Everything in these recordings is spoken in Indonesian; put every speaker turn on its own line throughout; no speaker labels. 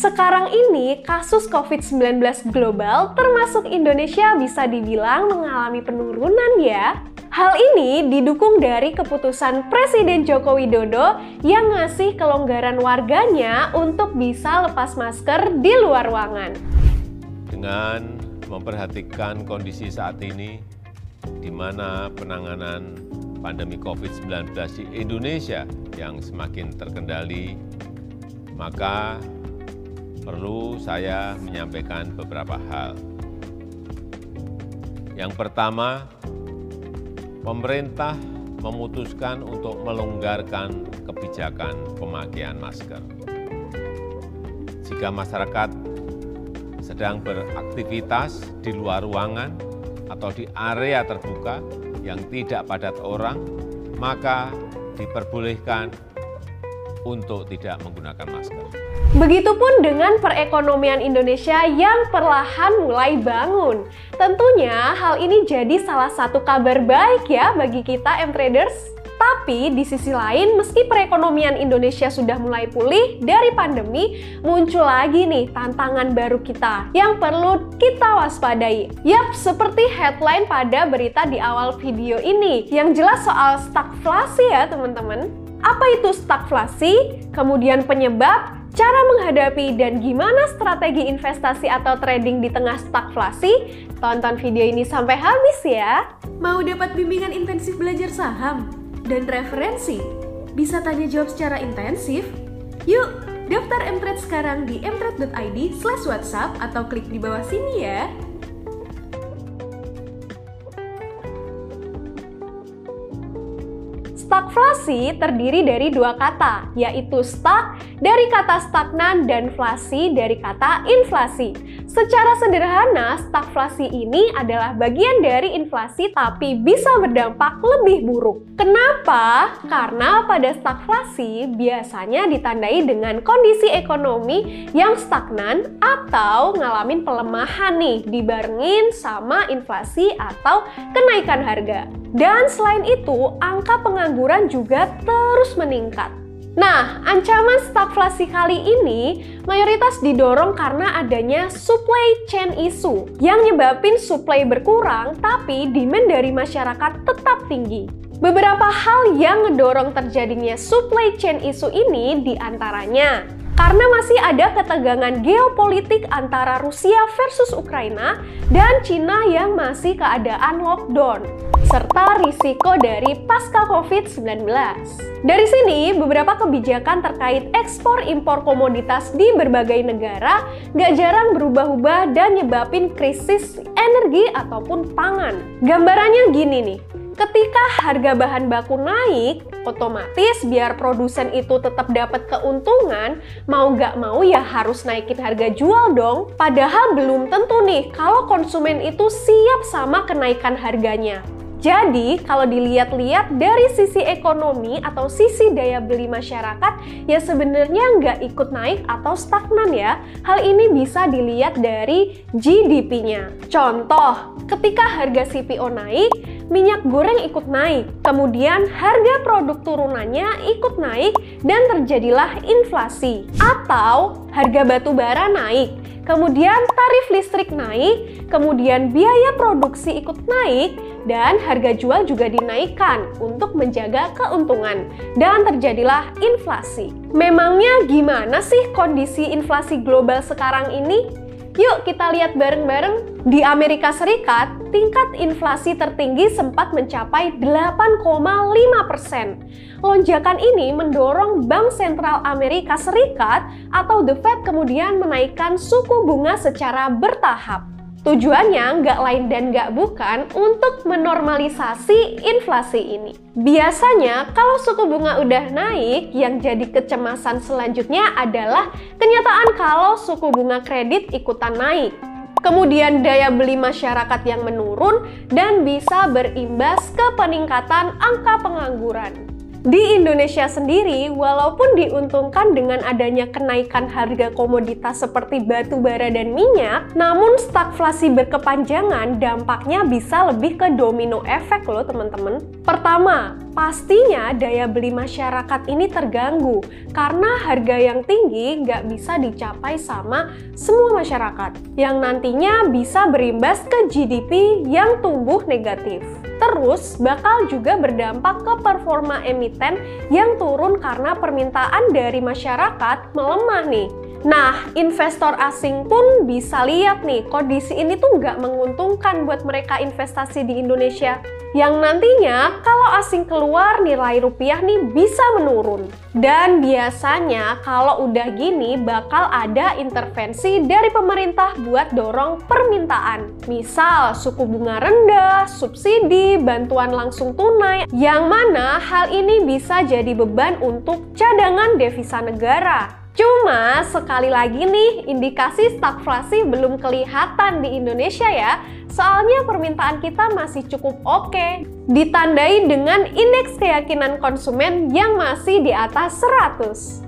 Sekarang ini kasus COVID-19 global termasuk Indonesia bisa dibilang mengalami penurunan ya. Hal ini didukung dari keputusan Presiden Joko Widodo yang ngasih kelonggaran warganya untuk bisa lepas masker di luar ruangan.
Dengan memperhatikan kondisi saat ini, di mana penanganan pandemi COVID-19 di Indonesia yang semakin terkendali, maka perlu saya menyampaikan beberapa hal. Yang pertama, pemerintah memutuskan untuk melonggarkan kebijakan pemakaian masker. Jika masyarakat sedang beraktivitas di luar ruangan atau di area terbuka yang tidak padat orang, maka diperbolehkan untuk tidak menggunakan masker.
Begitupun dengan perekonomian Indonesia yang perlahan mulai bangun. Tentunya hal ini jadi salah satu kabar baik ya bagi kita M-Traders. Tapi di sisi lain, meski perekonomian Indonesia sudah mulai pulih dari pandemi, muncul lagi nih tantangan baru kita yang perlu kita waspadai. Yap, seperti headline pada berita di awal video ini, yang jelas soal stagflasi ya teman-teman. Apa itu stagflasi? Kemudian penyebab, cara menghadapi, dan gimana strategi investasi atau trading di tengah stagflasi? Tonton video ini sampai habis ya.
Mau dapat bimbingan intensif belajar saham dan referensi? Bisa tanya jawab secara intensif? Yuk, daftar Mtrade sekarang di mtrade.id slash whatsapp atau klik di bawah sini ya.
Stagflasi terdiri dari dua kata, yaitu stag dari kata stagnan dan flasi dari kata inflasi. Secara sederhana, stagflasi ini adalah bagian dari inflasi tapi bisa berdampak lebih buruk. Kenapa? Karena pada stagflasi biasanya ditandai dengan kondisi ekonomi yang stagnan atau ngalamin pelemahan nih dibarengin sama inflasi atau kenaikan harga. Dan selain itu, angka pengangguran juga terus meningkat. Nah, ancaman stagflasi kali ini mayoritas didorong karena adanya supply chain issue yang nyebabin supply berkurang tapi demand dari masyarakat tetap tinggi. Beberapa hal yang ngedorong terjadinya supply chain issue ini di antaranya karena masih ada ketegangan geopolitik antara Rusia versus Ukraina dan Cina yang masih keadaan lockdown serta risiko dari pasca COVID-19. Dari sini, beberapa kebijakan terkait ekspor impor komoditas di berbagai negara gak jarang berubah-ubah dan nyebabin krisis energi ataupun pangan. Gambarannya gini nih, ketika harga bahan baku naik, otomatis biar produsen itu tetap dapat keuntungan, mau gak mau ya harus naikin harga jual dong. Padahal belum tentu nih kalau konsumen itu siap sama kenaikan harganya. Jadi, kalau dilihat-lihat dari sisi ekonomi atau sisi daya beli masyarakat, ya sebenarnya nggak ikut naik atau stagnan ya. Hal ini bisa dilihat dari GDP-nya. Contoh, ketika harga CPO naik, minyak goreng ikut naik. Kemudian harga produk turunannya ikut naik dan terjadilah inflasi. Atau harga batu bara naik, kemudian tarif listrik naik, kemudian biaya produksi ikut naik, dan harga jual juga dinaikkan untuk menjaga keuntungan. Dan terjadilah inflasi. Memangnya gimana sih kondisi inflasi global sekarang ini? Yuk kita lihat bareng-bareng. Di Amerika Serikat, tingkat inflasi tertinggi sempat mencapai 8,5 persen. Lonjakan ini mendorong Bank Sentral Amerika Serikat atau The Fed kemudian menaikkan suku bunga secara bertahap. Tujuannya nggak lain dan nggak bukan untuk menormalisasi inflasi ini. Biasanya kalau suku bunga udah naik, yang jadi kecemasan selanjutnya adalah kenyataan kalau suku bunga kredit ikutan naik. Kemudian daya beli masyarakat yang menurun dan bisa berimbas ke peningkatan angka pengangguran. Di Indonesia sendiri, walaupun diuntungkan dengan adanya kenaikan harga komoditas seperti batu bara dan minyak, namun stagflasi berkepanjangan dampaknya bisa lebih ke domino efek loh teman-teman. Pertama, pastinya daya beli masyarakat ini terganggu karena harga yang tinggi nggak bisa dicapai sama semua masyarakat, yang nantinya bisa berimbas ke GDP yang tumbuh negatif. Terus bakal juga berdampak ke performa emiten yang turun karena permintaan dari masyarakat melemah nih. Nah, investor asing pun bisa lihat nih, kondisi ini tuh nggak menguntungkan buat mereka investasi di Indonesia. Yang nantinya kalau asing keluar nilai rupiah nih bisa menurun. Dan biasanya kalau udah gini bakal ada intervensi dari pemerintah buat dorong permintaan. Misal suku bunga rendah, subsidi, bantuan langsung tunai, yang mana hal ini bisa jadi beban untuk cadangan devisa negara. Cuma sekali lagi nih, indikasi stagflasi belum kelihatan di Indonesia ya. Soalnya permintaan kita masih cukup oke. Ditandai dengan indeks keyakinan konsumen yang masih di atas 100.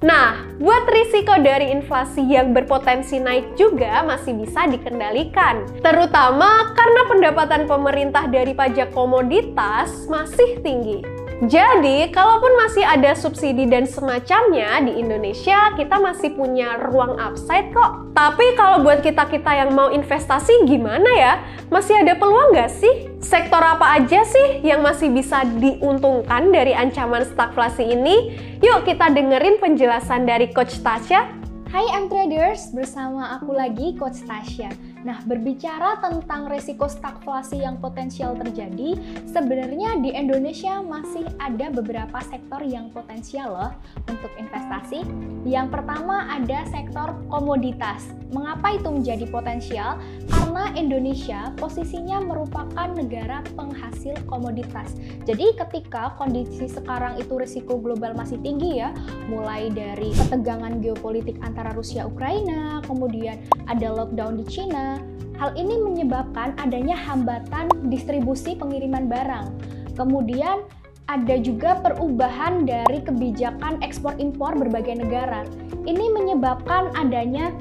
Nah, buat risiko dari inflasi yang berpotensi naik juga masih bisa dikendalikan. Terutama karena pendapatan pemerintah dari pajak komoditas masih tinggi. Jadi, kalaupun masih ada subsidi dan semacamnya di Indonesia, kita masih punya ruang upside kok. Tapi kalau buat kita-kita yang mau investasi gimana ya? Masih ada peluang nggak sih? Sektor apa aja sih yang masih bisa diuntungkan dari ancaman stagflasi ini? Yuk kita dengerin penjelasan dari Coach Tasya.
Hai M Traders, bersama aku lagi Coach Tasya. Nah, berbicara tentang resiko stagflasi yang potensial terjadi, sebenarnya di Indonesia masih ada beberapa sektor yang potensial loh untuk investasi. Yang pertama ada sektor komoditas. Mengapa itu menjadi potensial? Karena Indonesia posisinya merupakan negara penghasil komoditas. Jadi ketika kondisi sekarang itu risiko global masih tinggi ya, mulai dari ketegangan geopolitik antara Rusia Ukraina, kemudian ada lockdown di China, Hal ini menyebabkan adanya hambatan distribusi pengiriman barang. Kemudian ada juga perubahan dari kebijakan ekspor impor berbagai negara. Ini menyebabkan adanya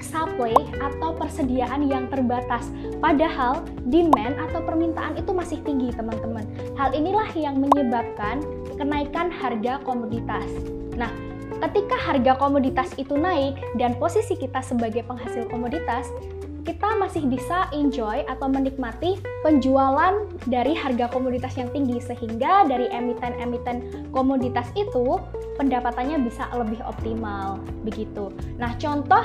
supply atau persediaan yang terbatas. Padahal demand atau permintaan itu masih tinggi, teman-teman. Hal inilah yang menyebabkan kenaikan harga komoditas. Nah, ketika harga komoditas itu naik dan posisi kita sebagai penghasil komoditas, kita masih bisa enjoy atau menikmati penjualan dari harga komoditas yang tinggi sehingga dari emiten-emiten komoditas itu pendapatannya bisa lebih optimal begitu. Nah, contoh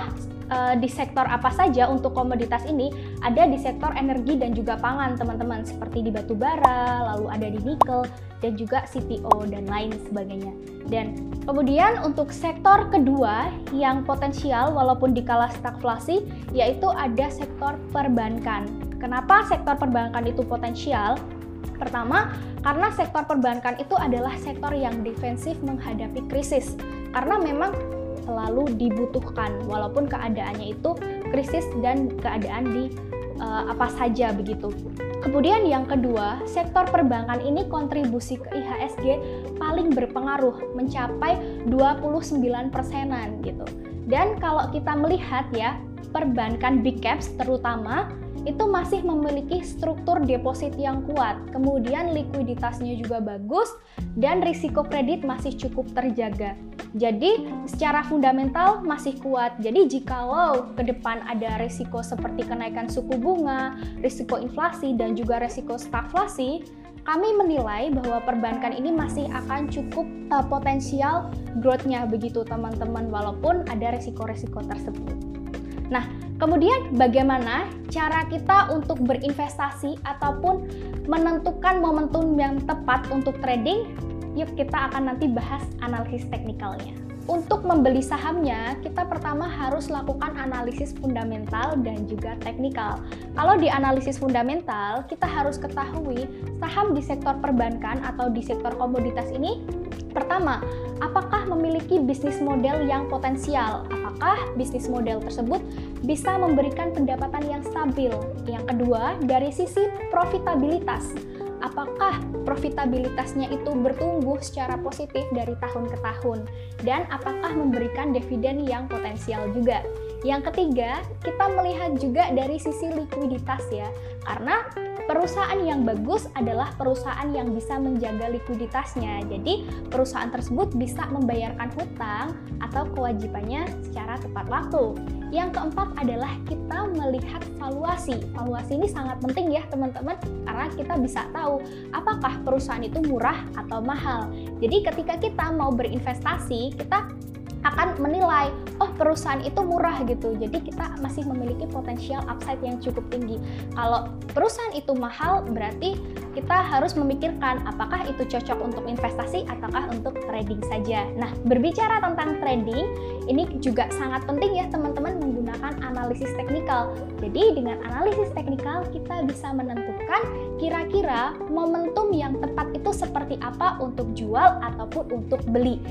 uh, di sektor apa saja untuk komoditas ini ada di sektor energi dan juga pangan teman-teman seperti di batu bara, lalu ada di nikel dan juga CPO dan lain sebagainya. Dan kemudian untuk sektor kedua yang potensial walaupun di kala stagflasi yaitu ada sektor perbankan. Kenapa sektor perbankan itu potensial? Pertama, karena sektor perbankan itu adalah sektor yang defensif menghadapi krisis. Karena memang selalu dibutuhkan walaupun keadaannya itu krisis dan keadaan di uh, apa saja begitu. Kemudian yang kedua, sektor perbankan ini kontribusi ke IHSG paling berpengaruh mencapai 29 persenan gitu. Dan kalau kita melihat ya, perbankan big caps terutama itu masih memiliki struktur deposit yang kuat, kemudian likuiditasnya juga bagus, dan risiko kredit masih cukup terjaga. Jadi, secara fundamental masih kuat. Jadi, jikalau ke depan ada risiko seperti kenaikan suku bunga, risiko inflasi, dan juga risiko stagflasi, kami menilai bahwa perbankan ini masih akan cukup uh, potensial growth-nya begitu teman-teman walaupun ada risiko-risiko tersebut. Nah, kemudian bagaimana cara kita untuk berinvestasi ataupun menentukan momentum yang tepat untuk trading? Yuk kita akan nanti bahas analisis teknikalnya. Untuk membeli sahamnya, kita pertama harus lakukan analisis fundamental dan juga teknikal. Kalau di analisis fundamental, kita harus ketahui saham di sektor perbankan atau di sektor komoditas ini Pertama, apakah memiliki bisnis model yang potensial? Apakah bisnis model tersebut bisa memberikan pendapatan yang stabil? Yang kedua, dari sisi profitabilitas, apakah profitabilitasnya itu bertumbuh secara positif dari tahun ke tahun dan apakah memberikan dividen yang potensial juga. Yang ketiga, kita melihat juga dari sisi likuiditas ya. Karena perusahaan yang bagus adalah perusahaan yang bisa menjaga likuiditasnya. Jadi, perusahaan tersebut bisa membayarkan hutang atau kewajibannya secara tepat waktu. Yang keempat adalah kita melihat valuasi. Valuasi ini sangat penting ya teman-teman karena kita bisa tahu apakah perusahaan itu murah atau mahal. Jadi ketika kita mau berinvestasi, kita akan menilai oh perusahaan itu murah gitu. Jadi kita masih memiliki potensial upside yang cukup tinggi. Kalau perusahaan itu mahal berarti kita harus memikirkan apakah itu cocok untuk investasi ataukah untuk trading saja. Nah berbicara tentang trading ini juga sangat penting ya teman-teman menggunakan analisis teknikal. Jadi dengan analisis teknikal kita bisa menentukan kira-kira momentum yang tepat itu seperti apa untuk jual ataupun untuk beli